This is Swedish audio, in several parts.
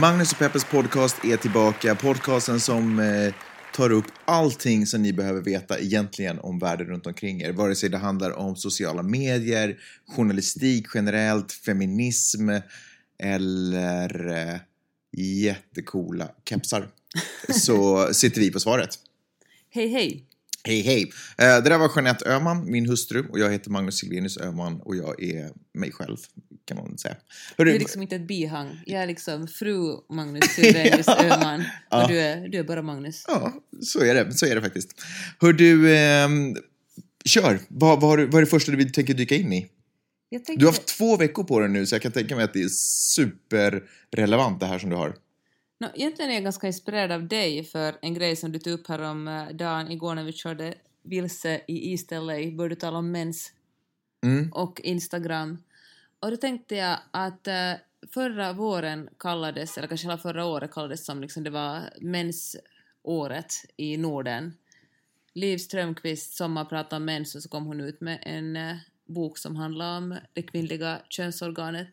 Magnus och Peppes podcast är tillbaka. Podcasten som eh, tar upp allting som ni behöver veta egentligen om världen runt omkring er. Vare sig det handlar om sociala medier, journalistik generellt, feminism eller eh, jättekola kepsar. Så sitter vi på svaret. Hej hej! Hej hej! Eh, det där var Jeanette Öhman, min hustru, och jag heter Magnus Silvenius Öhman och jag är mig själv, kan man säga. Hörru, Du är liksom inte ett bihang. Jag är liksom fru Magnus Sylvenius Öhman Ja. och du är, du är bara Magnus. Ja, så är det, så är det faktiskt. Hör du, ehm, kör! Vad, vad, du, vad är det första du tänker dyka in i? Jag tänkte, Du har haft två veckor på dig nu, så jag kan tänka mig att det är superrelevant det här som du har. Nå, egentligen är jag ganska inspirerad av dig för en grej som du tog upp här om eh, dagen igår när vi körde vilse i East LA. Började tala om mens Mm. och Instagram. Och då tänkte jag att eh, förra våren kallades, eller kanske hela förra året kallades som liksom det var mensåret i Norden. Liv Strömquist sommarpratade om mens och så kom hon ut med en eh, bok som handlar om det kvinnliga könsorganet.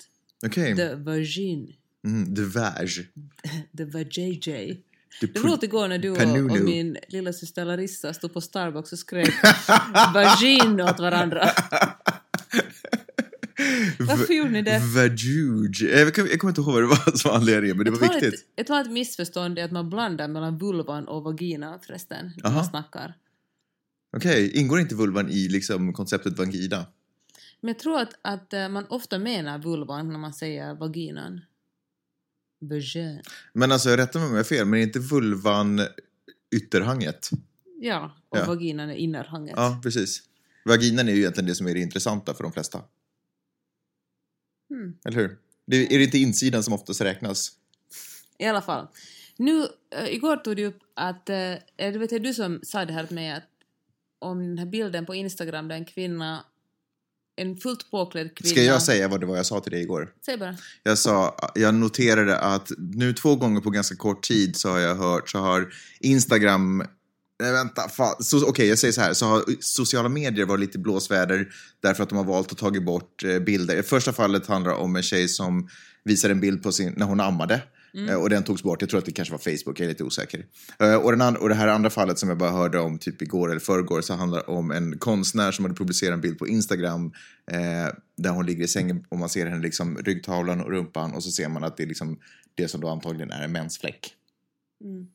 Okej. The Virgin. Mm, the vag. The Vajayjay. Det låter igår när du och, och min lilla syster Larissa stod på Starbucks och skrek vagin åt varandra. Varför gjorde ni det? Jag, kan- jag kommer inte ihåg vad det var som var anledningen, men det var Jag viktigt. Ett, jag tror att missförstånd är att man blandar mellan vulvan och vagina förresten, när man snackar. Okej, ingår inte vulvan i liksom konceptet vagina? Men jag tror att, att eh, man ofta menar vulvan när man säger vaginan. Vagin. Men alltså, rätta mig om jag har fel, men är inte vulvan ytterhanget? Ja, och Ja. vaginan är innerhanget. Ja, precis. Vaginan är ju egentligen det som är det intressanta för de flesta. Hmm. Eller hur? Det, är det inte insidan som oftast räknas? I alla fall. Nu, äh, igår tog du upp att, äh, det vet jag du som sa det här till mig att om den här bilden på Instagram där en kvinna, en fullt påklädd kvinna... Ska jag säga vad det var jag sa till dig igår? Säg bara. Jag sa, jag noterade att nu två gånger på ganska kort tid så har jag hört, så har Instagram Nej, vänta, Okej, jag säger så här. Så har sociala medier varit lite blåsväder därför att de har valt att ta bort eh, bilder. I första fallet handlar det om en tjej som visar en bild på sin, när hon ammade. Eh, Och den togs bort. Jag tror att det kanske var Facebook, jag är lite osäker. Eh, Och, den och det här andra fallet som jag bara hörde om typ igår eller förrgår så handlar om en konstnär som hade publicerat en bild på Instagram eh, där hon ligger i sängen och man ser henne liksom ryggtavlan och rumpan och så ser man att det är liksom det som då antagligen är en mensfläck. Mm.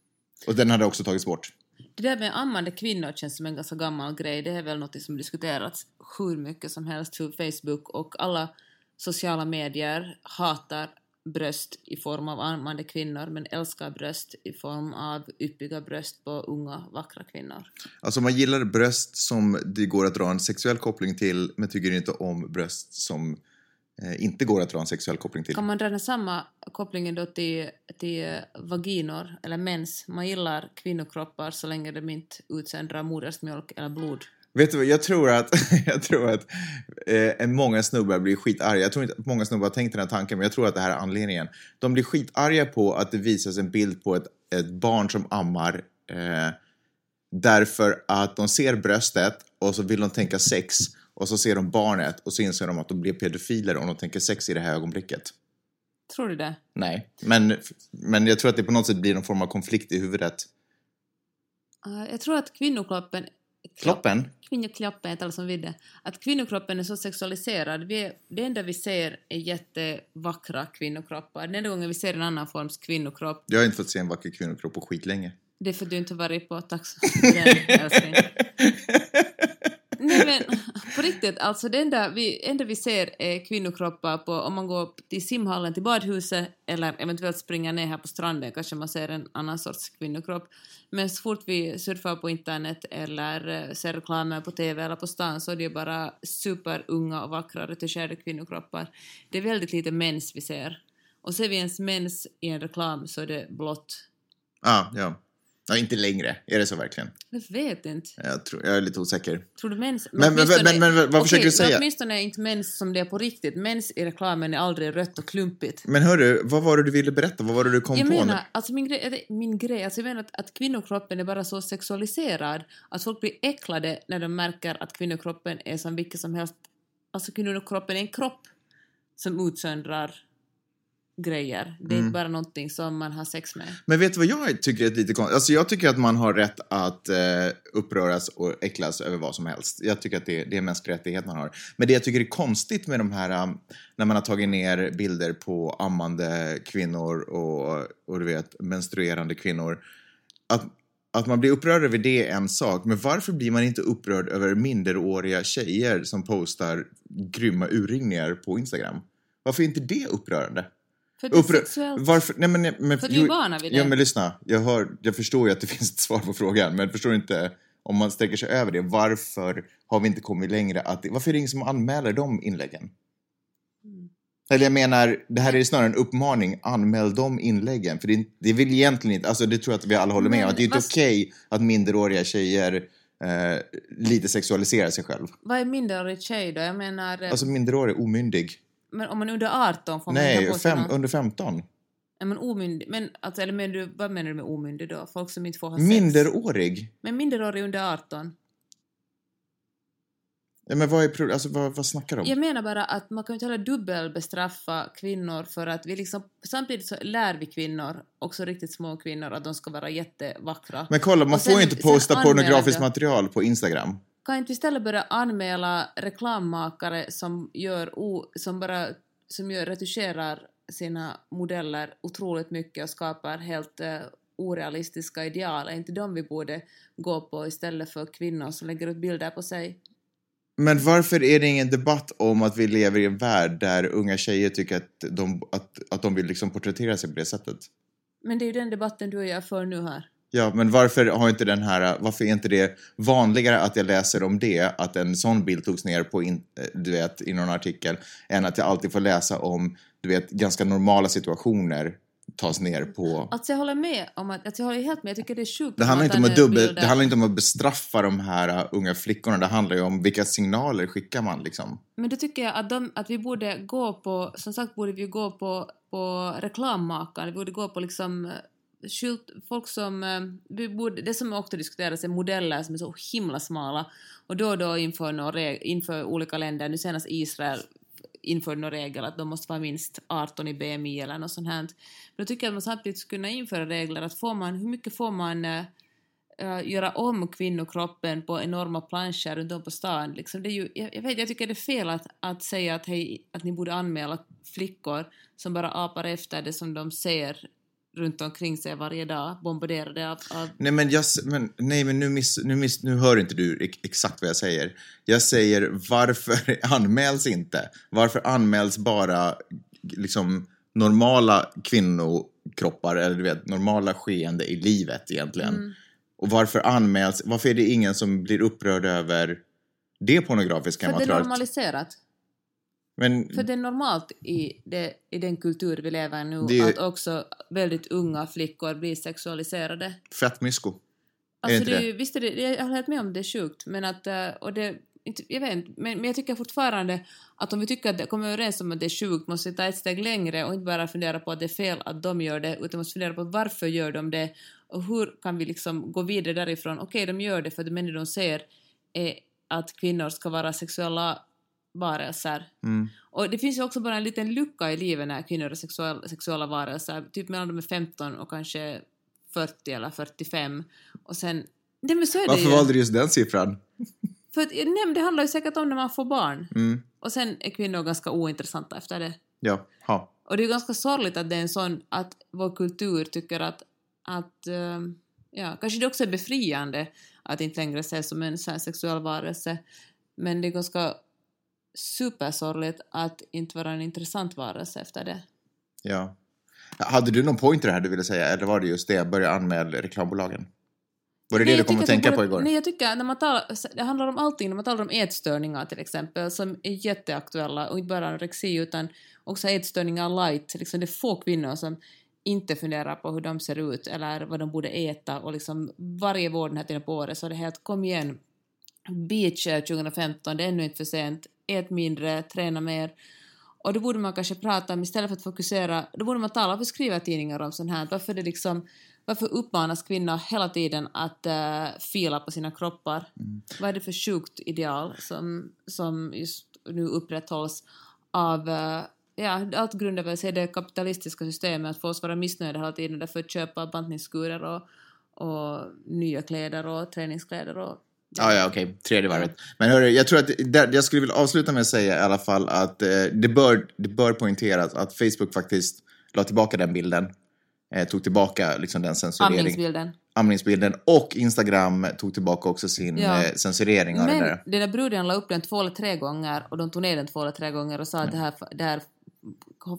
Och den hade också tagits bort. Det där med ammande kvinnor känns som en ganska gammal grej. Det är väl något som diskuterats hur mycket som helst för Facebook och alla sociala medier hatar bröst i form av ammande kvinnor men älskar bröst i form av yppiga bröst på unga, vackra kvinnor. Alltså man gillar bröst som det går att dra en sexuell koppling till men tycker inte om bröst som inte går att dra en sexuell koppling till. Kan man dra den samma kopplingen då till, till vaginor eller mens? Man gillar kvinnokroppar så länge de inte utsöndrar modersmjölk eller blod. Vet du vad, jag tror att, jag tror att eh, många snubbar blir skitarga. Jag tror inte att många snubbar har tänkt den här tanken, men jag tror att det här är anledningen. De blir skitarga på att det visas en bild på ett, ett barn som ammar eh, därför att de ser bröstet och så vill de tänka sex och så ser de barnet och så inser de att de blir pedofiler om de tänker sex i det här ögonblicket. Tror du det? Nej, men, men jag tror att det på något sätt blir någon form av konflikt i huvudet. Uh, jag tror att kvinnokroppen... Kloppen? Kvinnokroppen, talar som vidde. Att kvinnokroppen är så sexualiserad. Vi är, det enda vi ser är jättevackra kvinnokroppar. Den enda gången vi ser en annan forms kvinnokropp, Jag har inte fått se en vacker kvinnokropp på skitlänge. det är för att du inte varit på tax... den, älskling. Nej men på riktigt, alltså det enda vi, enda vi ser är kvinnokroppar på, om man går till simhallen till badhuset eller eventuellt springer ner här på stranden kanske man ser en annan sorts kvinnokropp. Men så fort vi surfar på internet eller eh, ser reklamer på TV eller på stan så är det ju bara superunga och vackra retuscherade kvinnokroppar. Det är väldigt lite mens vi ser. Och ser vi ens mens i en reklam så är det blått. Ah, ja ja. Inte längre. Är det så verkligen? Jag vet inte. Jag, tror, jag är lite osäker. Tror du mens... Men- men- men- men- vad Okej, försöker du säga? Åtminstone är inte mens som det är på riktigt. Mens i reklamen är aldrig rött och klumpigt. Men hörru, vad var det du ville berätta? Vad var det du kom Jag på? nu? menar, alltså min grej, min grej alltså jag menar att, att kvinnokroppen är bara så sexualiserad att folk blir äcklade när de märker att kvinnokroppen är som vilket som helst... Alltså kvinnokroppen är en kropp som utsöndrar grejer. Det är Mm. inte bara någonting som man har sex med. Men vet du vad jag tycker är lite konstigt? Alltså jag tycker att man har rätt att eh, uppröras och äcklas över vad som helst. Jag tycker att det, det är mänsklig rättighet man har. Men det jag tycker är konstigt med de här, um, när man har tagit ner bilder på ammande kvinnor och, och du vet, menstruerande kvinnor. Att, att man blir upprörd över det är en sak, men varför blir man inte upprörd över minderåriga tjejer som postar grymma urringningar på Instagram? Varför är inte det upprörande? För det är sexuellt. Varför? Nej, men, men, För vi är vana vid det. Ja, men lyssna. Jag, hör, jag förstår ju att det finns ett svar på frågan, men förstår inte om man sträcker sig över det. Varför har vi inte kommit längre? Att varför är det ingen som anmäler de inläggen? Mm. Eller jag menar, det här är snarare en uppmaning. Anmäl de inläggen. För det, det vill egentligen inte, alltså det tror jag att vi alla håller med om. Att det är inte vad- okej att minderåriga tjejer eh, lite sexualiserar sig själv. Vad är minderårig tjej då? Jag menar, eh, Alltså minderårig, omyndig. Men om man är under 18 får man Nej, på sig fem, någon- under 15. Är man omyndig? Men, alltså, eller menar du, vad menar du med omyndig då? Folk som inte får ha sex? Minderårig? Men minderårig under 18? Ja, men vad är alltså, vad, vad snackar du om? Jag menar bara att man kan ju inte heller dubbelbestraffa kvinnor för att vi liksom, samtidigt så lär vi kvinnor, också riktigt små kvinnor, att de ska vara jättevackra. Men kolla, man sen- får ju inte posta pornografiskt material på Instagram. Kan inte vi istället börja anmäla reklammakare som gör, o, som bara, som gör, retuscherar sina modeller otroligt mycket och skapar helt eh, orealistiska ideal? Är inte de vi borde gå på istället för kvinnor som lägger ut bilder på sig? Men varför är det ingen debatt om att vi lever i en värld där unga tjejer tycker att de, att, att de vill liksom porträttera sig på det sättet? Men det är ju den debatten du och jag för nu här. Ja, men varför har inte den här, varför är inte det vanligare att jag läser om det, att en sån bild togs ner på, in, eh, du vet, i någon artikel, än att jag alltid får läsa om, du vet, ganska normala situationer tas ner på... Alltså jag håller med om att, alltså jag håller helt med, jag tycker det är sjukt Det handlar, att inte om att dubbel, det handlar inte om att bestraffa de här uh, unga flickorna, det handlar ju om vilka signaler skickar man liksom. Men då tycker jag att, de, att vi borde gå på, som sagt borde vi gå på, på reklammakare, vi borde gå på liksom skylt, folk som, eh, vi borde, det som också diskuteras är modeller som är så himla smala och då och då inför, några, inför olika länder, nu senast Israel införde någon regel att de måste vara minst 18 i BMI eller något sånt här. Men då tycker jag att man samtidigt skulle kunna införa regler att får man, hur mycket får man äh, göra om kvinnokroppen på enorma planscher runt om på stan. Liksom det är ju, jag, jag, vet, jag tycker det är fel att, att säga att, hej, att ni borde anmäla flickor som bara apar efter det som de ser runt omkring sig varje dag, bombarderade av... av Nej men, jag, men, nej, men nu, miss, nu, miss, nu hör inte du ex- exakt vad jag säger. Jag säger varför anmäls inte? Varför anmäls bara liksom normala kvinnokroppar eller du vet normala skeende i livet egentligen? Mm. Och varför anmäls, varför är det ingen som blir upprörd över det pornografiska för det är materialet? normaliserat. Men För det är normalt i, det, i den kultur vi lever i nu Det att också väldigt unga flickor blir sexualiserade. fettmysko. Alltså det visst är det, jag håller helt med om det är sjukt, men att, eh, och det, jag vet inte, men, men jag tycker fortfarande att om vi tycker att det kommer överens om att det är sjukt måste vi ta ett steg längre och inte bara fundera på att det är fel att de gör det, utan måste fundera på varför gör de det och hur kan vi liksom gå vidare därifrån. Okej, de gör det för att det de ser är att kvinnor ska vara sexuella varelser. Mm. Och det finns ju också bara en liten lucka i livet när kvinnor är sexuella, sexuella varelser, typ mellan de är 15 och kanske 40 eller 45. Och sen... Nej men så är det Varför ju. valde du just den siffran? För att, nej, det handlar ju säkert om när man får barn. Mm. Och sen är kvinnor ganska ointressanta efter det. Ja, ha. Och det är ganska sorgligt att det är en sån, att vår kultur tycker att, att ehm, ja, kanske det också är befriande att inte längre ses som en sån här sexuell varelse. Men det är ganska supersorgligt att inte vara en intressant varelse efter det. Ja. Hade du någon pointer här du ville säga, eller var det just det, börja anmäla reklambolagen? Var det Nej, det du kom att tänka på borde- igår? Nej, jag tycker att när man talar, det handlar om allting, när man talar om ätstörningar till exempel, som är jätteaktuella, och inte bara anorexi utan också ätstörningar light, liksom det är få kvinnor som inte funderar på hur de ser ut eller vad de borde äta och liksom varje vår den här tiden på året så är det helt kom igen, beach eh, 2015, det är ännu inte för sent, ät mindre, träna mer. Och då borde man kanske prata om, istället för att fokusera, då borde man tala, varför skriver tidningar om sånt här? Varför det liksom, varför uppmanas kvinnor hela tiden att uh, fila på sina kroppar? Vad är det för sjukt ideal som, som just nu upprätthålls av, eh, ja, allt grundar väl sig i det kapitalistiska systemet, att få oss vara missnöjda hela tiden, därför att köpa bantningskurer och, och nya kläder och träningskläder och Ja, ja, okej. Tredje varvet. Men hörru, jag tror att där, jag skulle vilja avsluta med att säga i alla fall att eh, det, bör, det bör poängteras att Facebook faktiskt la tillbaka den bilden. Eh, tog tillbaka liksom den censurering. amningsbilden. Amningsbilden. Och Instagram tog tillbaka också sin Ja. eh, censurering av Men det där. den där bruden la upp den två eller tre gånger och de tog ner den två eller tre gånger och sa att det här, det här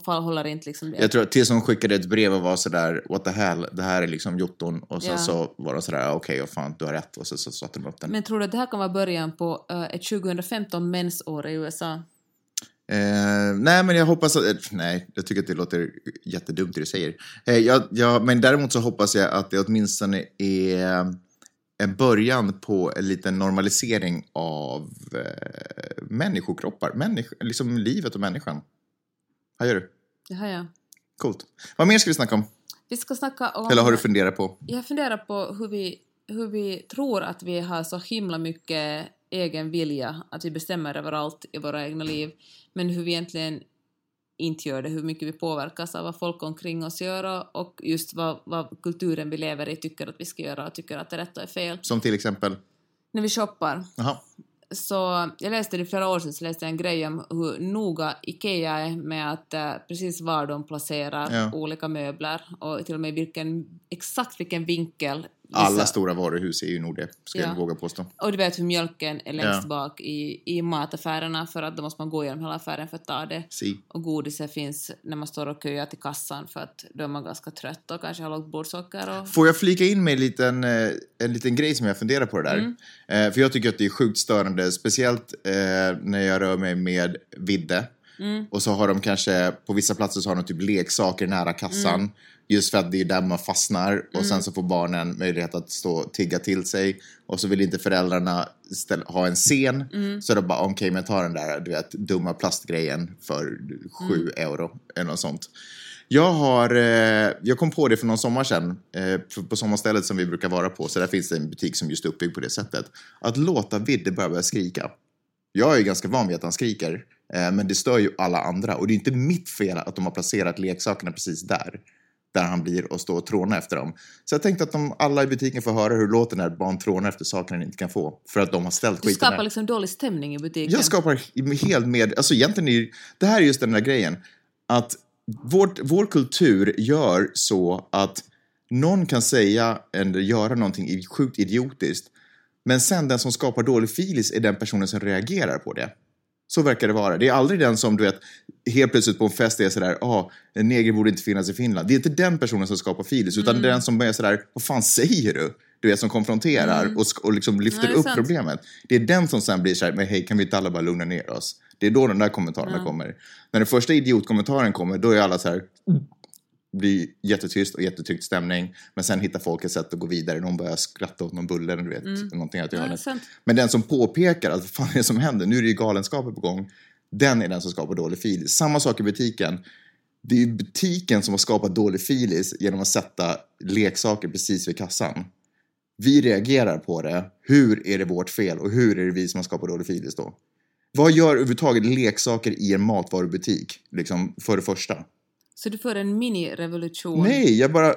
fall håller inte liksom det. Jag tror att tills hon skickade ett brev och var sådär, what the hell, det här är liksom jotton. Och sen Ja. så var de sådär, okej, och fan, du har rätt. Och så, så satte de upp den. Men tror du att det här kan vara början på eh, ett 2015 mensår i USA? Eh, nej, men jag hoppas att... eh, Nej, jag tycker att det låter jättedumt det du säger. Eh, jag, jag, men däremot så hoppas jag att det åtminstone är en början på en liten normalisering av eh, människokroppar. Människ, liksom livet och människan. Vad gör du? Det har jag. Coolt. Vad mer ska vi snacka om? Vi ska snacka om... Eller har du funderat på? Jag funderar på hur vi, hur vi tror att vi har så himla mycket egen vilja, att vi bestämmer över allt i våra egna liv, men hur vi egentligen inte gör det, hur mycket vi påverkas av vad folk omkring oss gör och- just vad, vad kulturen vi lever i tycker att vi ska göra och tycker att det är rätt och är fel. Som till exempel? När vi shoppar, Jaha. Så jag läste det flera år sedan, så läste jag en grej om hur noga IKEA är med att eh, precis var de placerar Ja. olika möbler och till och med vilken, exakt vilken vinkel. Alla stora varuhus är ju nog det, ska Ja. jag våga påstå. Och du vet hur mjölken är längst Ja. bak i, i mataffärerna för att då måste man gå igenom hela affären för att ta det. Si. Och godiset finns när man står och köar till kassan för att då är man ganska trött och kanske har lågt blodsocker. Och... Får jag flika in med en liten, eh, en liten grej som jag funderar på det där? Mm. Eh, för jag tycker att det är sjukt störande, speciellt eh, när jag rör mig med Vidde. Mm. Och så har de kanske, på vissa platser så har de typ leksaker nära kassan. Mm. Just för att det är där man fastnar. Och sen så får barnen möjlighet att stå och tigga till sig. Och så vill inte föräldrarna ställa, ha en scen. Mm. Så då bara, okej men ta den där du vet, dumma plastgrejen för sju Mm. euro. Eller något sånt. Jag har, eh, jag kom på det för någon sommar sedan, eh, på- sommarstället som vi brukar vara på, så där finns det en butik som just är uppbyggd på det sättet. Att låta Vidde bara börja skrika. Jag är ju ganska van vid att han skriker, eh, men det stör ju alla andra. Och det är inte mitt fel att de har placerat leksakerna precis där. Där han blir och står och trånar efter dem. Så jag tänkte att om alla i butiken får höra hur det låter när ett barn trånar efter saker han inte kan få. För att de har ställt Du skiten skapar där. liksom dålig stämning i butiken. Jag skapar helt med, alltså egentligen är det här är just den där grejen. Att vårt, vår kultur gör så att någon kan säga eller göra någonting sjukt idiotiskt. Men sen den som skapar dålig filis är den personen som reagerar på det. Så verkar det vara. Det är aldrig den som du vet helt plötsligt på en fest är sådär, ah, en neger borde inte finnas i Finland. Det är inte den personen som skapar filis, utan det är den som börjar sådär, vad fan säger du? Du vet, som konfronterar och, sk- och liksom lyfter Ja, är upp sant. problemet. Det är den som sen blir såhär, men hej, kan vi inte alla bara lugna ner oss? Det är då den där kommentarerna kommer. När den första idiotkommentaren kommer, då är alla så här blir jättetyst och jättetryckt stämning. Men sen hittar folk ett sätt att gå vidare. Någon börjar skratta åt någon bulle eller du vet, någonting att Ja, göra. är sant. Men den som påpekar att vad fan är det som händer? Nu är det ju galenskaper på gång. Den är den som skapar dålig filis. Samma sak i butiken. Det är ju butiken som har skapat dålig filis genom att sätta leksaker precis vid kassan. Vi reagerar på det. Hur är det vårt fel och hur är det vi som har skapat dålig filis då? Vad gör överhuvudtaget leksaker i en matvarubutik? Liksom för det första. Så du får en mini-revolution. Nej, jag bara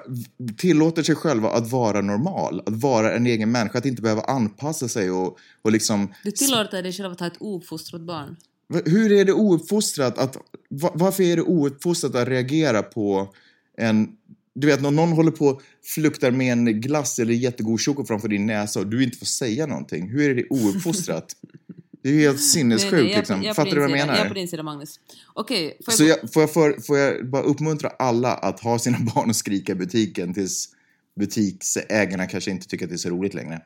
tillåter sig själva att vara normal. Att vara en egen människa, att inte behöva anpassa sig och, och liksom... Du tillåter dig själv att ha ett ouppfostrat barn. Hur är det ouppfostrat att... va- Varför är det ouppfostrat att reagera på en... Du vet, när någon håller på och fluktar med en glass eller jättegod choklad framför din näsa och du inte får säga någonting. Hur är det ouppfostrat? Det är ju helt sinnessjukt liksom. jag Fattar du vad jag sida. Jag är menar? på din sida, Magnus. Okej, får jag, får, jag för, får jag bara uppmuntra alla att ha sina barn och skrika i butiken tills butiksägarna kanske inte tycker att det är så roligt längre.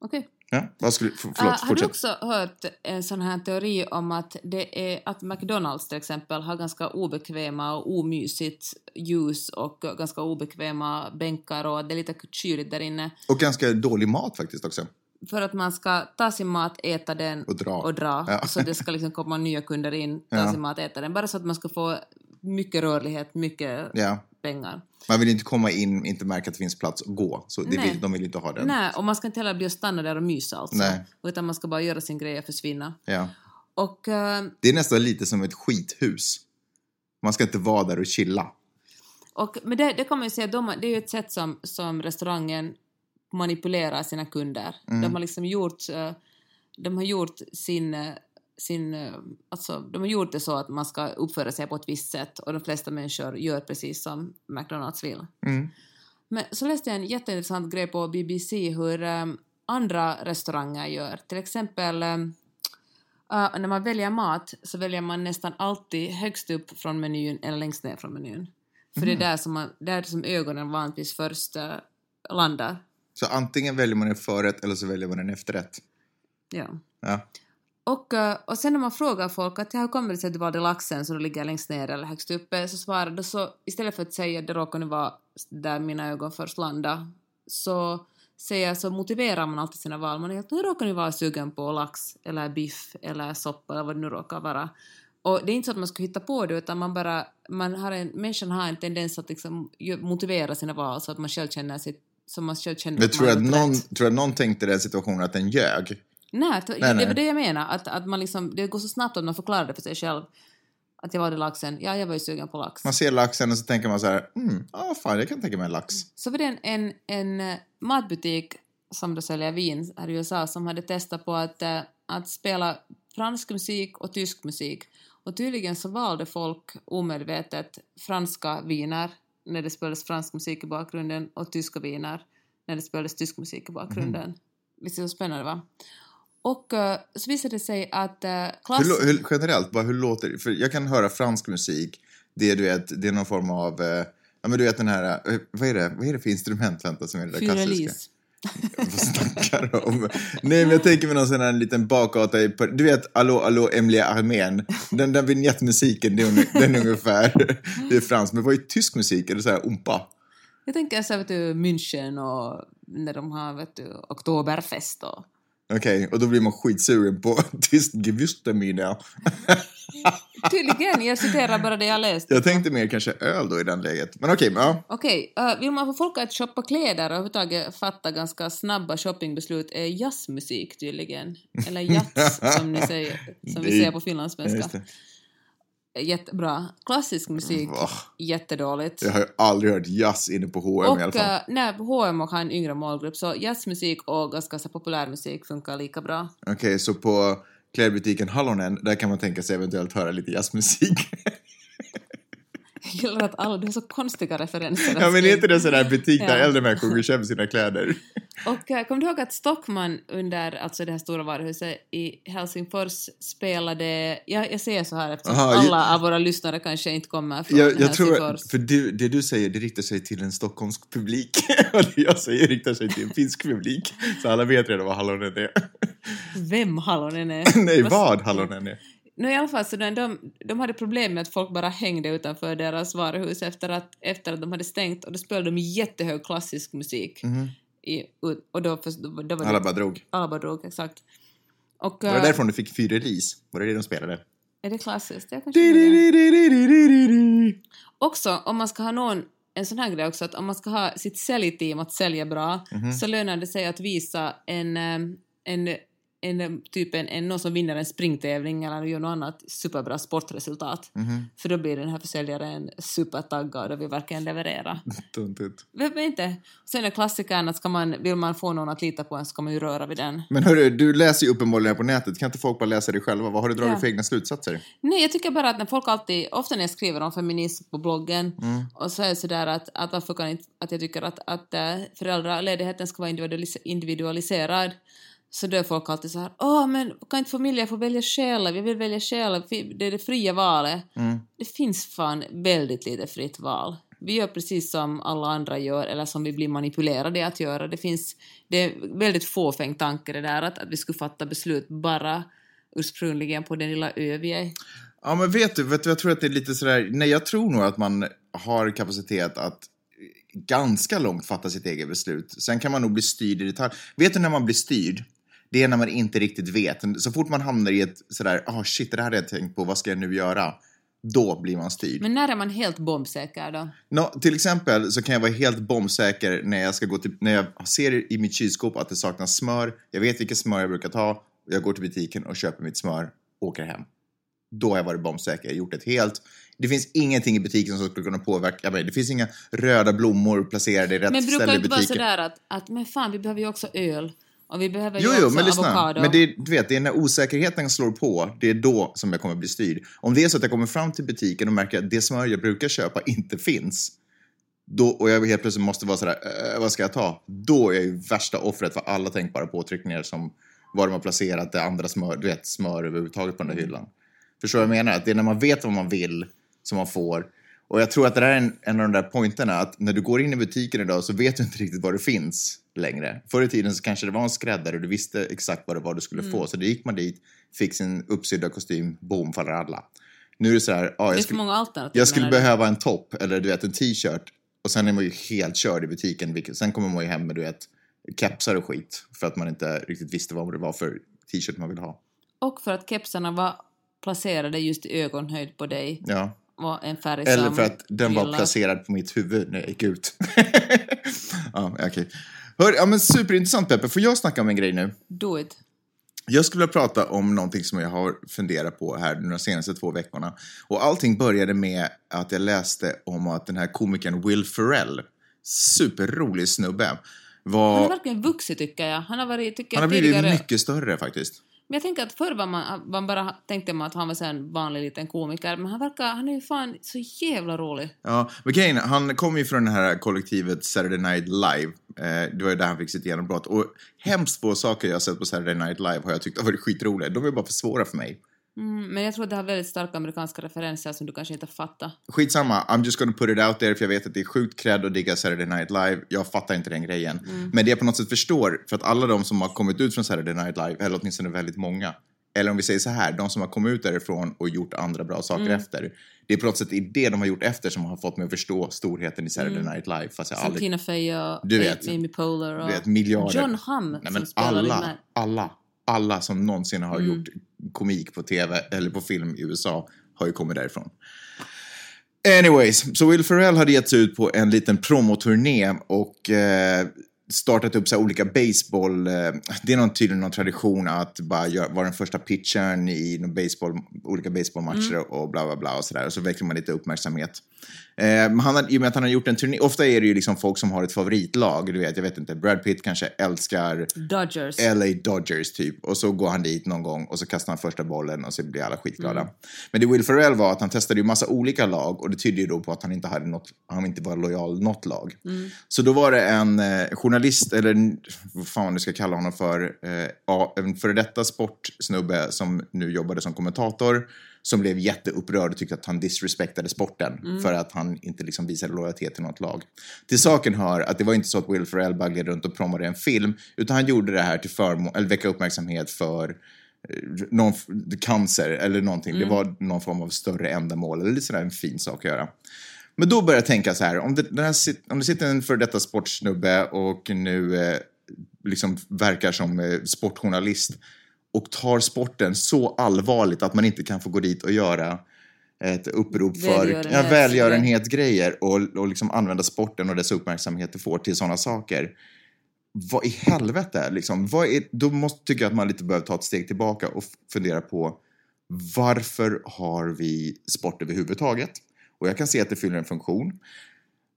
Okej. Ja, vad skulle, för, förlåt, har du också hört en sån här teori om att det är att McDonalds till exempel har ganska obekväma och omysigt ljus och ganska obekväma bänkar och det är lite kyligt där inne Och ganska dålig mat faktiskt också. för att man ska ta sin mat, äta den Och dra. och dra. Ja. Så det ska liksom komma nya kunder in, ta Ja. sin mat, äta den. Bara så att man ska få mycket rörlighet, mycket Ja. pengar. Man vill inte komma in, inte märka att det finns plats och gå. Så det vill, de vill inte ha den. Nej, och man ska inte heller bli och stanna där och mysa alltså. Nej. Utan man ska bara göra sin grej och försvinna. Ja. Och eh, Det är nästan lite som ett skithus. Man ska inte vara där och chilla. Och, men det, det kan man ju säga, de, det är ju ett sätt som, som restaurangen manipulerar sina kunder. De har liksom gjort, eh, de har gjort sin, eh, sin, eh, alltså de har gjort det så att man ska uppföra sig på ett visst sätt och de flesta människor gör precis som McDonalds vill. Mm. Men så läste jag en jätteintressant grej på BBC hur eh, andra restauranger gör. Till exempel eh, eh, när man väljer mat så väljer man nästan alltid högst upp från menyn eller längst ner från menyn. För det är där som, man, där som ögonen vanligtvis först eh, landar. Så antingen väljer man en förrätt eller så väljer man en efterrätt. Ja. Ja. Och, eh, och sen när man frågar folk att hur kommer det sig att du valde laxen som ligger längst ner eller högst uppe så svarar de så istället för att säga det råkar nu vara där mina ögon först landar så säger så motiverar man alltid sina val. Man är att nu råkar ni vara sugen på lax eller biff eller soppa eller vad det nu råkar vara. Och det är inte så att man ska hitta på det utan man bara, man har en, människan har en tendens att liksom motivera sina val så att man själv känner sig som man själv känner Men att någon, rätt. tror du att någon tänkte i den situationen att den ljög? Nej, t- Nej, det nej. var det jag menar. Att, att man liksom, det går så snabbt att man förklarar det för sig själv. Att jag valde laxen. Ja, jag var ju sugen på lax. Man ser laxen och så tänker man så här, mm, ja fan jag kan tänka mig en lax. Så var det en, en, en eh, matbutik som då säljer vin här i USA som hade testat på att, eh, att spela fransk musik och tysk musik. Och tydligen så valde folk omedvetet franska viner när det spelades fransk musik i bakgrunden och tyska viner när det spelades tysk musik i bakgrunden. Visst är det så spännande va? Och eh, så visade det sig att uh, klass... Hur, hur, generellt, bara hur låter det? För jag kan höra fransk musik, det är, du vet, det är någon form av, eh, ja men du vet den här, vad är det, vad är det för instrument vänta som är det där klassiska? Fyrelis. Vad snackar du om? Nej men jag tänker mig någon sån här liten bakgata i, du vet, Allå, allå, Emilia Armén, den där vignettmusiken, den är ungefär, det är fransk, men vad är tysk musik? Är det så här umpa? Jag tänker så här, vet du, München och när de har, vet du, Oktoberfest och... Okej, och då blir man skitsugen på tyst Gewürztraminer. Tydligen, jag citerar bara det jag läst. Jag tänkte mer kanske öl då i den läget. Men okej, ja. Okej, eh, vill man få folk att shoppa kläder och överhuvudtaget fatta ganska snabba shoppingbeslut är jazzmusik tydligen. Eller jazz som ni säger, som vi säger på finlandssvenska. Jättebra. Klassisk musik, Va? jättedåligt. Jag har ju aldrig hört jazz inne på H&M i alla Och fall. uh, nej, H&M har en yngre målgrupp så jazzmusik och ganska så populärmusik funkar lika bra. Okej, så på klädbutiken Hallonen, där kan man tänka sig eventuellt höra lite jazzmusik. Jag gillar att alla, du har så konstiga referenser. ja, men är inte det sån där butik där Ja. äldre människor går och köper sina kläder? Och uh, kom du ihåg att Stockman under alltså det här stora varuhuset i Helsingfors spelade, ja, jag säger så här eftersom Aha, alla av våra lyssnare kanske inte kommer från Jag, jag tror, Helsingfors. för du, det du säger, det riktar sig till en stockholmsk publik. och det jag säger riktar sig till en finsk publik. Så alla vet redan vad Hallonen är. Vem Hallonen är? Nej, vad Hallonen är. No, i alla fall, så de, de, de hade problem med att folk bara hängde utanför deras varuhus efter att, efter att de hade stängt och då spelade de jättehög klassisk musik. Mhm. I, och då, först- då, var Alla bara drog. alla bara drog, exakt. Och, Var det eh, därifrån du fick Fyrelis? Var det det de spelade? är det klassiskt? Jag kanske det. Också, om man ska ha någon, en sån här grej också, att om man ska ha sitt säljteam att sälja bra, Mhm. så lönar det sig att visa en, eh, en, en, eh, typ en, en, någon som vinner en springtävling eller gör något annat superbra sportresultat. Mhm. För då blir den här försäljaren supertaggad och vill verkligen leverera. Tuntigt. Vem inte? Sen är klassikern att ska man, vill man få någon att lita på en så ska man ju röra vid den. Men hörru, du läser ju uppenbarligen på nätet. Kan inte folk bara läsa det själva? Vad har du dragit Ja. för egna slutsatser? Nej, jag tycker bara att när folk alltid, ofta när jag skriver om feminism på bloggen, Mm. och så är det sådär att, att varför kan inte, att jag tycker att, att äh, föräldraledigheten ska vara individualis- individualiserad, så då är folk alltid så här, åh men kan inte familjer få välja själv, jag vill välja själv, det är det fria valet. Mm. Det finns fan väldigt lite fritt val. Vi gör precis som alla andra gör, eller som vi blir manipulerade att göra. Det finns, det är väldigt fåfäng tanke det där att, att vi skulle fatta beslut bara ursprungligen på den lilla ö vi är. Ja, men vet du, vet du, jag tror att det är lite sådär, nej jag tror nog att man har kapacitet att ganska långt fatta sitt eget beslut. Sen kan man nog bli styrd i detalj. Vet du när man blir styrd? Det är när man inte riktigt vet. Så fort man hamnar i ett sådär, ah oh, shit, det här hade jag tänkt på, vad ska jag nu göra? Då blir man styrd. Men när är man helt bombsäker då? Nå, till exempel så kan jag vara helt bombsäker när jag, ska gå till, när jag ser i mitt kylskåp att det saknas smör. Jag vet vilket smör jag brukar ta. Jag går till butiken och köper mitt smör och åker hem. då har jag varit bombsäker. Jag har gjort ett helt... Det finns ingenting i butiken som skulle kunna påverka mig. Det finns inga röda blommor placerade i rätt Men brukar ställe det i inte vara butiken. sådär att, att men fan, vi behöver ju också öl. Och vi behöver Jo, ju jo, också men lyssna. avokado. Men det, är- du vet, det är när osäkerheten slår på, det är då som jag kommer bli styrd. Om det är så att jag kommer fram till butiken och märker att det smör jag brukar köpa inte finns, då, och jag helt plötsligt måste vara sådär, äh, vad ska jag ta? Då är jag ju värsta offret för alla tänkbara påtryckningar som var de har placerat det andra smör, du vet, smör överhuvudtaget på den där hyllan. Förstår du vad jag menar? Att det är när man vet vad man vill som man får. Och jag tror att det där är en, en av de där pointerna, att när du går in i butiken idag så vet du inte riktigt vad det finns längre. Förr i tiden så kanske det var en skräddare och du visste exakt vad det var du skulle få. Så då gick man dit, fick sin uppsydda kostym, boom, faller alla. Nu är det så här, ja, jag skulle, jag skulle behöva en topp eller du vet en t-shirt och sen är man ju helt körd i butiken. vilket- Sen kommer man ju hem med du vet kepsar och skit för att man inte riktigt visste vad det var för t-shirt man ville ha. Och för att kepsarna var placerade just i ögonhöjd på dig. Ja. Eller för att den var gillar. placerad på mitt huvud när jag gick ut. ja, okej. Hör, ja, men superintressant Peppe. Får jag snacka om en grej nu? Do it. Jag skulle vilja prata om någonting som jag har funderat på här de senaste två veckorna. Och allting började med att jag läste om att den här komikern Will Ferrell, superrolig snubbe, Han var... har verkligen vuxit tycker jag. Han har varit, tycker Han har blivit tidigare... mycket större faktiskt. Men jag tänker att förr var man, man bara tänkte man att han var en vanlig liten komiker, men han verkar, han är ju fan så jävla rolig. Ja, men grejen är, han kom ju från det här kollektivet Saturday Night Live. Eh, det var ju där han fick sitt genombrott. Och hemskt få saker jag har sett på Saturday Night Live har jag tyckt har varit skitroliga. De är bara för svåra för mig. Mm, men jag tror att det har väldigt starka amerikanska referenser som du kanske inte fattar. Skitsamma, I'm just gonna put it out there för jag vet att det är sjukt cred att digga Saturday Night Live. Jag fattar inte den grejen. Men det jag på något sätt förstår, för att alla de som har kommit ut från Saturday Night Live, eller åtminstone väldigt många, eller om vi säger så här, de som har kommit ut därifrån och gjort andra bra saker efter. Det är på något sätt det de har gjort efter som har fått mig att förstå storheten i Saturday Night Live. Fast jag Som aldrig Tina Fey och Du vet. Amy Poehler och Du vet, miljarder. John Hamm Nej, men alla, Mad- alla, alla som någonsin har Mm. gjort komik på tv eller på film i USA har ju kommit därifrån. Anyways, så Will Ferrell hade gett sig ut på en liten promoturné och eh, startat upp så olika baseball... Eh, det är någon, tydligen någon tradition att bara gör, vara den första pitchern i baseball, olika baseballmatcher och bla bla bla och sådär. Och så väcker man lite uppmärksamhet. Eh, han har, I och med att han har gjort en turné, ofta är det ju liksom folk som har ett favoritlag, du vet, jag vet inte, Brad Pitt kanske älskar Dodgers. LA Dodgers typ. Och så går han dit någon gång och så kastar han första bollen och så blir alla skitglada. Men det Will Ferrell var att han testade ju massa olika lag och det tydde ju då på att han inte hade något, han inte var lojal något lag. Så då var det en eh, journalist, eller vad fan man nu ska kalla honom för, eh, en före detta sportsnubbe som nu jobbade som kommentator som blev jätteupprörd och tyckte att han disrespektade sporten för att han inte liksom visade lojalitet till något lag. Till saken hör att det var inte så att Will Ferrell bara gled runt och promade en film, utan han gjorde det här till förmån, eller väcka uppmärksamhet för eh, någon, cancer eller någonting. Det var någon form av större ändamål, eller lite sådär en fin sak att göra. Men då börjar jag tänka så här, om det, här, om det sitter en för detta sportsnubbe och nu eh, liksom verkar som eh, sportjournalist och tar sporten så allvarligt att man inte kan få gå dit och göra ett upprop för ja, Välgörenhets- välgörenhetsgrejer och, och liksom använda sporten och dess uppmärksamhet det får till sådana saker. Vad i helvete, liksom, vad är, då måste, tycker jag att man lite behöver ta ett steg tillbaka och fundera på varför har vi sport överhuvudtaget? Och jag kan se att det fyller en funktion.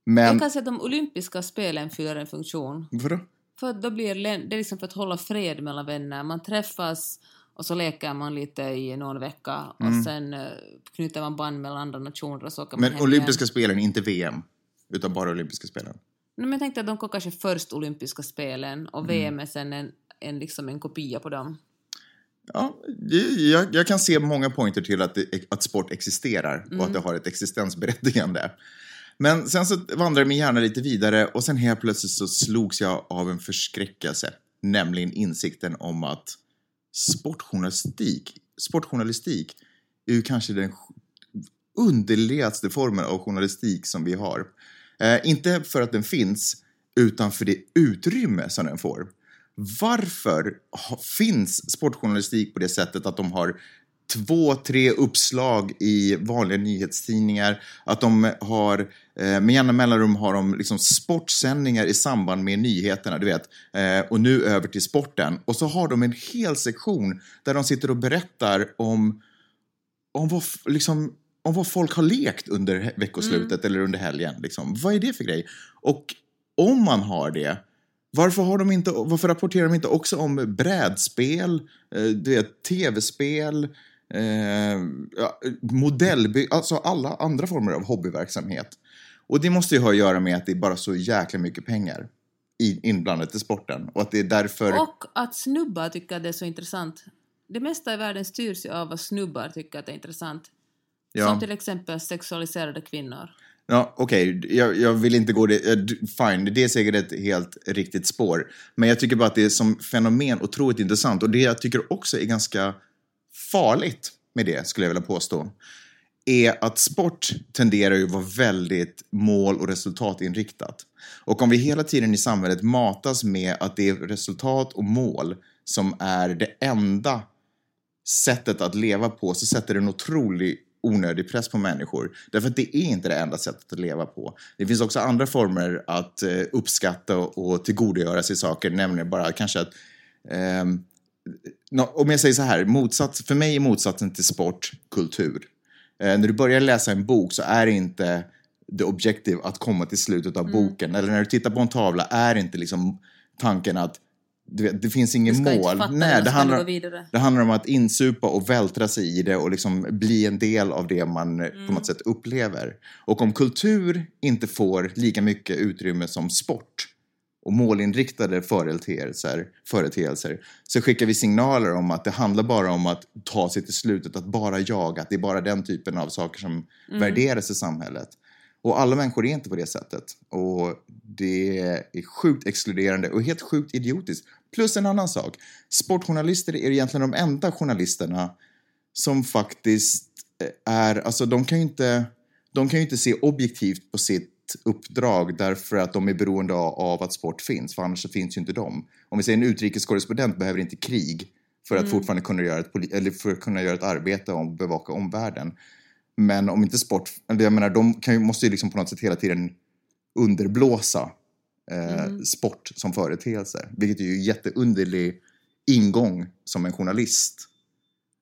Men... Jag kan säga att de olympiska spelen fyller en funktion. Vadå? För då blir det är liksom för att hålla fred mellan vänner. Man träffas och så leker man lite i någon vecka och sen eh, knyter man band mellan andra nationer och så åker man Men hem olympiska igen. spelen, inte VM. Utan bara olympiska spelen. Nej, men jag tänkte att de kom kanske först olympiska spelen Mm. och VM är sen en, en, liksom en kopia på dem. Ja, jag, jag kan se många pointer till att, det, att sport existerar och Mm. att det har ett existensberättigande. Men sen så vandrade min hjärna lite vidare och sen helt plötsligt så slogs jag av en förskräckelse. Nämligen insikten om att sportjournalistik, sportjournalistik är ju kanske den underligaste formen av journalistik som vi har. Eh, inte för att den finns, utan för det utrymme som den får. Varför finns sportjournalistik på det sättet att de har två, tre uppslag i vanliga nyhetstidningar, att de har, eh, med jämna mellanrum har de liksom sportsändningar i samband med nyheterna, du vet, eh, och nu över till sporten. Och så har de en hel sektion där de sitter och berättar om om vad, liksom, om vad folk har lekt under veckoslutet eller under helgen. Liksom. Vad är det för grej? Och om man har det, varför, har de inte, varför rapporterar de inte också om brädspel, eh, tv-spel, eh, modellby, alltså alla andra former av hobbyverksamhet. Och det måste ju ha att göra med att det är bara så jäkla mycket pengar i, inblandat i sporten. Och att det är därför... Och att snubbar tycker att det är så intressant. Det mesta i världen styrs ju av vad snubbar tycker att det är intressant. Ja. Som till exempel sexualiserade kvinnor. Ja, okej, jag, jag vill inte gå det... eh, Fine, det är säkert ett helt riktigt spår. Men jag tycker bara att det är som fenomen otroligt intressant. Och det jag tycker också är ganska farligt med det, skulle jag vilja påstå, är att sport tenderar ju att vara väldigt mål och resultatinriktat. Och om vi hela tiden i samhället matas med att det är resultat och mål som är det enda sättet att leva på så sätter det en otrolig onödig press på människor. Därför att det är inte det enda sättet att leva på. Det finns också andra former att eh, uppskatta och, tillgodogöra sig saker, nämligen bara kanske att ehm, nå- om jag säger så här, motsats, för mig är motsatsen till sport kultur. Eh, när du börjar läsa en bok så är det inte the objective att komma till slutet av boken. Eller när du tittar på en tavla är inte liksom tanken att vet, det finns inte mål. Nej, det, handlar, det handlar om att insupa och vältra sig i det och liksom bli en del av det man eh, på något sätt upplever. Och om kultur inte får lika mycket utrymme som sport och målinriktade företeelser, företeelser så skickar vi signaler om att det handlar bara om att ta sig till slutet, att bara jaga, att det är bara den typen av saker som värderas i samhället. Och alla människor är inte på det sättet. Och det är sjukt exkluderande och helt sjukt idiotiskt. Plus en annan sak. Sportjournalister är egentligen de enda journalisterna som faktiskt eh, är, alltså de kan ju inte, de kan ju inte se objektivt på sitt uppdrag därför att de är beroende av, att sport finns, för annars så finns ju inte de. Om vi säger en utrikeskorrespondent behöver inte krig för att fortfarande kunna göra ett, eller för att kunna göra ett arbete och bevaka omvärlden. Men om inte sport, jag menar, de kan måste ju liksom på något sätt hela tiden underblåsa eh, sport som företeelse. Vilket är ju en jätteunderlig ingång som en journalist.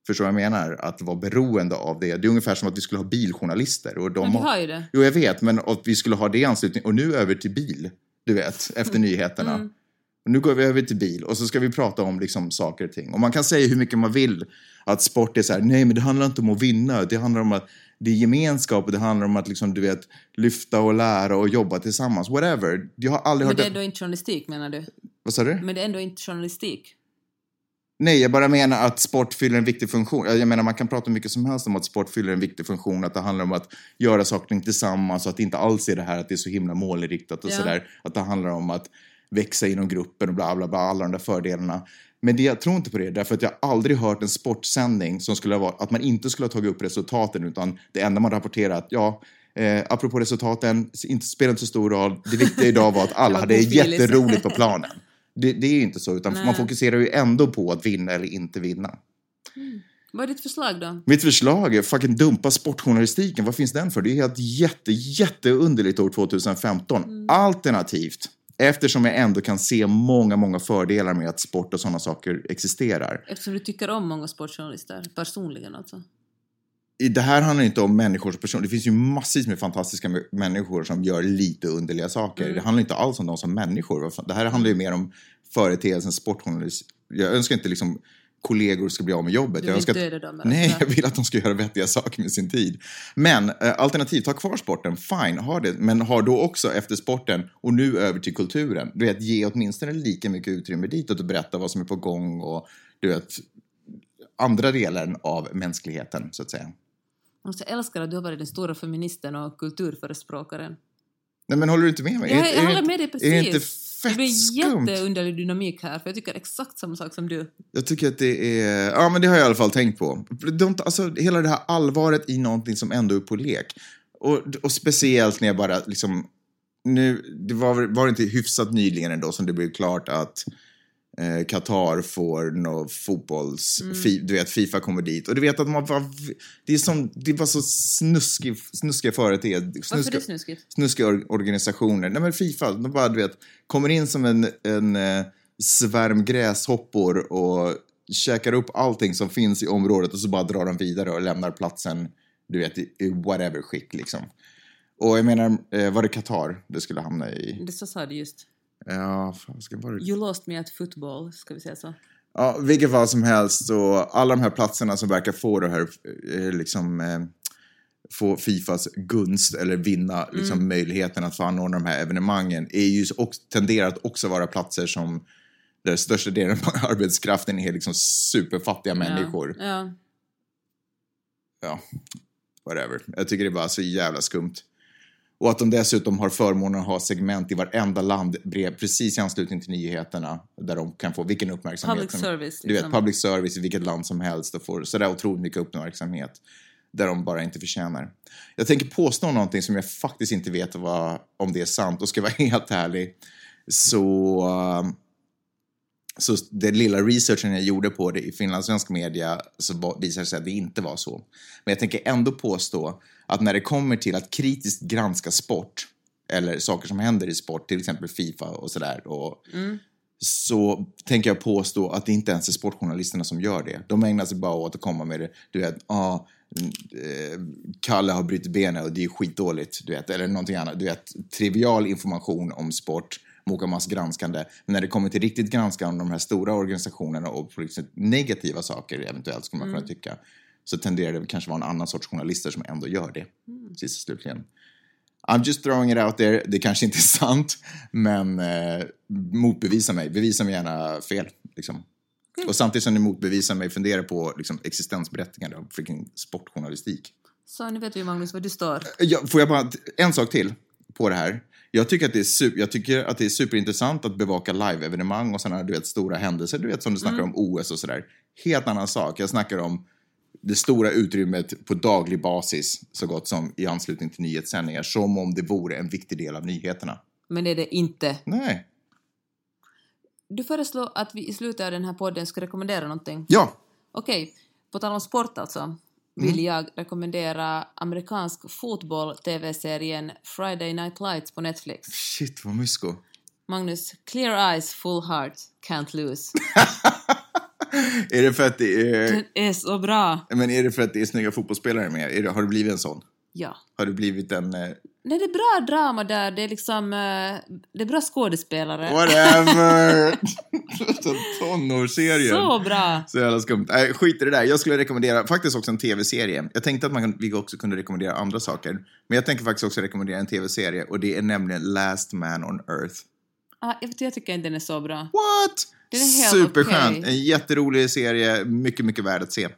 Förstår du vad jag menar? Att vara beroende av det. Det är ungefär som att vi skulle ha biljournalister. Och de Men vi har ju det. Jo, jag vet, men att vi skulle ha det i anslutning. Och nu över till bil, du vet, efter nyheterna. Mm. Och nu går vi över till bil och så ska vi prata om liksom saker och ting. Och man kan säga hur mycket man vill att sport är så här, nej men det handlar inte om att vinna, det handlar om att det är gemenskap och det handlar om att liksom, du vet, lyfta och lära och jobba tillsammans. Whatever. Jag har aldrig Men hört det är ändå inte journalistik menar du? Vad sa du? Men det är ändå inte journalistik. Nej, jag bara menar att sport fyller en viktig funktion. Jag menar, man kan prata mycket som helst om att sport fyller en viktig funktion, att det handlar om att göra saker tillsammans och att det inte alls är det här att det är så himla målinriktat och Ja. sådär. Att det handlar om att växa inom gruppen och bla bla bla, alla de där fördelarna. Men det, jag tror inte på det, därför att jag aldrig hört en sportsändning som skulle vara att man inte skulle ha tagit upp resultaten, utan det enda man rapporterar att ja, eh, apropå resultaten, inte spelar inte så stor roll. Det viktiga idag var att alla hade jätteroligt på planen. Det, det är inte så, utan Nej. man fokuserar ju ändå på att vinna eller inte vinna. Vad är ditt förslag då? Mitt förslag är fucking dumpa sportjournalistiken. Vad finns den för? Det är helt jätte, jätteunderligt år 2015. Alternativt, eftersom jag ändå kan se många, många fördelar med att sport och sådana saker existerar. Eftersom du tycker om många sportjournalister, personligen alltså. Det här handlar inte om människors person. Det finns ju massvis med fantastiska människor som gör lite underliga saker. Det handlar inte alls om dem som människor. Det här handlar ju mer om företeelsen sportjournalist. Jag önskar inte liksom kollegor ska bli av med jobbet. Du jag vill önskar döda dem bara. Nej, Ja. jag vill att de ska göra vettiga saker med sin tid. Men eh, alternativt, ha kvar sporten, fine, ha det. Men ha då också efter sporten och nu över till kulturen. Du vet, ge åtminstone lika mycket utrymme ditåt och berätta vad som är på gång och du vet, andra delen av mänskligheten, så att säga. Alltså, jag älskar att du har varit den stora feministen och kulturförespråkaren. Nej, men håller du inte med mig? Jag, jag håller med dig Är det inte precis. Det fett blir jätteunderlig dynamik här, för jag tycker exakt samma sak som du. Jag tycker att det är... Ja, men det har jag i alla fall tänkt på. De, alltså, hela det här allvaret i någonting som ändå är på lek. Och, och speciellt när jag bara liksom... Nu, det var, var det inte hyfsat nyligen ändå som det blev klart att Qatar får nå fotbolls... Fi, du vet, Fifa kommer dit. Och du vet att man var... Det, är som, det var så snuskig, snuskiga företeelser. Varför är Snuskiga, det snuskigt? snuskiga or- organisationer. Nej men Fifa, de bara du vet, kommer in som en, en eh, svärm gräshoppor och käkar upp allting som finns i området och så bara drar de vidare och lämnar platsen, du vet, i, i whatever skick liksom. Och jag menar, eh, var det Qatar det skulle hamna i? Det så sa du just. Ja, fan, ska det? You lost me at football, ska vi säga så. Ja, vilket fall som helst och alla de här platserna som verkar få det här, eh, liksom, eh, få Fifas gunst eller vinna liksom, möjligheten att få anordna de här evenemangen är ju också, tenderar att också vara platser som där största delen av arbetskraften är liksom superfattiga människor. Ja. ja. Ja, whatever. Jag tycker det är bara så jävla skumt. Och att de dessutom har förmånen att ha segment i varenda land brev, precis i anslutning till nyheterna där de kan få vilken uppmärksamhet Public som, service, Du vet, liksom. public service i vilket land som helst och får sådär otroligt mycket uppmärksamhet där de bara inte förtjänar. Jag tänker påstå någonting som jag faktiskt inte vet vad, om det är sant och ska vara helt ärlig så så den lilla researchen jag gjorde på det i finlandssvensk media så visade det sig att det inte var så. Men jag tänker ändå påstå att när det kommer till att kritiskt granska sport eller saker som händer i sport, till exempel Fifa och sådär, och så tänker jag påstå att det inte ens är sportjournalisterna som gör det. De ägnar sig bara åt att komma med det, du vet, ah, eh, Kalle har brutit benet och det är skitdåligt, du vet, eller någonting annat. Du vet, trivial information om sport, Mokamas granskande. Men när det kommer till riktigt granskande om de här stora organisationerna och på negativa saker eventuellt, skulle man kunna tycka, så tenderar det kanske vara en annan sorts journalister som ändå gör det, sist och slutligen. I'm just throwing it out there. Det kanske inte är sant, men eh, motbevisa mig. Bevisa mig gärna fel. Liksom. Och samtidigt som ni motbevisar mig, fundera på liksom, existensberättigande av freaking sportjournalistik. Så nu vet vi Magnus var du står. Ja, får jag bara, en sak till på det här. Jag tycker att det är, super, jag tycker att det är superintressant att bevaka live-evenemang och sådana du vet, stora händelser, du vet som du snackar om OS och sådär. Helt annan sak. Jag snackar om det stora utrymmet på daglig basis, så gott som i anslutning till nyhetssändningar, som om det vore en viktig del av nyheterna. Men det är det inte. Nej. Du föreslår att vi i slutet av den här podden ska rekommendera någonting. Ja, Okej, på tal om sport alltså, vill jag rekommendera amerikansk fotboll-tv-serien Friday Night Lights på Netflix. shit vad mysko. Magnus, clear eyes, full heart, can't lose. är det för att det är, Den är så bra! men är det för att det är snygga fotbollsspelare med? Det, har du blivit en sån? Ja. Har du blivit en... Eh, Nej, det är bra drama där, det är liksom, eh, det är bra skådespelare. whatever! Tonårsserien. Så bra! Så jävla skumt. Nej, skit i det där. Jag skulle rekommendera faktiskt också en tv-serie. Jag tänkte att man vi också kunde rekommendera andra saker. Men jag tänker faktiskt också rekommendera en tv-serie och det är nämligen Last Man on Earth. Ah, jag, tycker inte den är så bra. What? Den är helt Superskön. okej. En jätterolig serie. Mycket, mycket värd att se.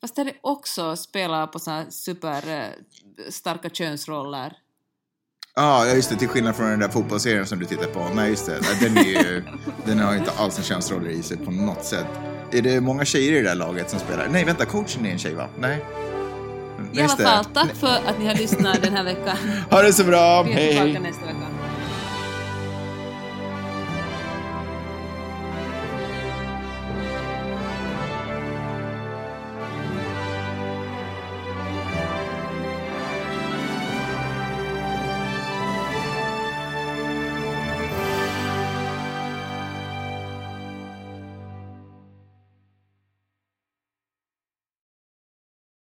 Fast där är också spelar på så här super eh, starka könsroller. Ja, ja, just det. Till skillnad från den där fotbollsserien som du tittar på. Nej, just det. Den, är ju, den har inte alls en könsroller i sig på något sätt. Är det många tjejer i det där laget som spelar? Nej, vänta. Coachen är en tjej, va? Nej. I alla fall, tack för att ni har lyssnat den här veckan. Ha det så bra. Vi är Hej, tillbaka hej. nästa vecka.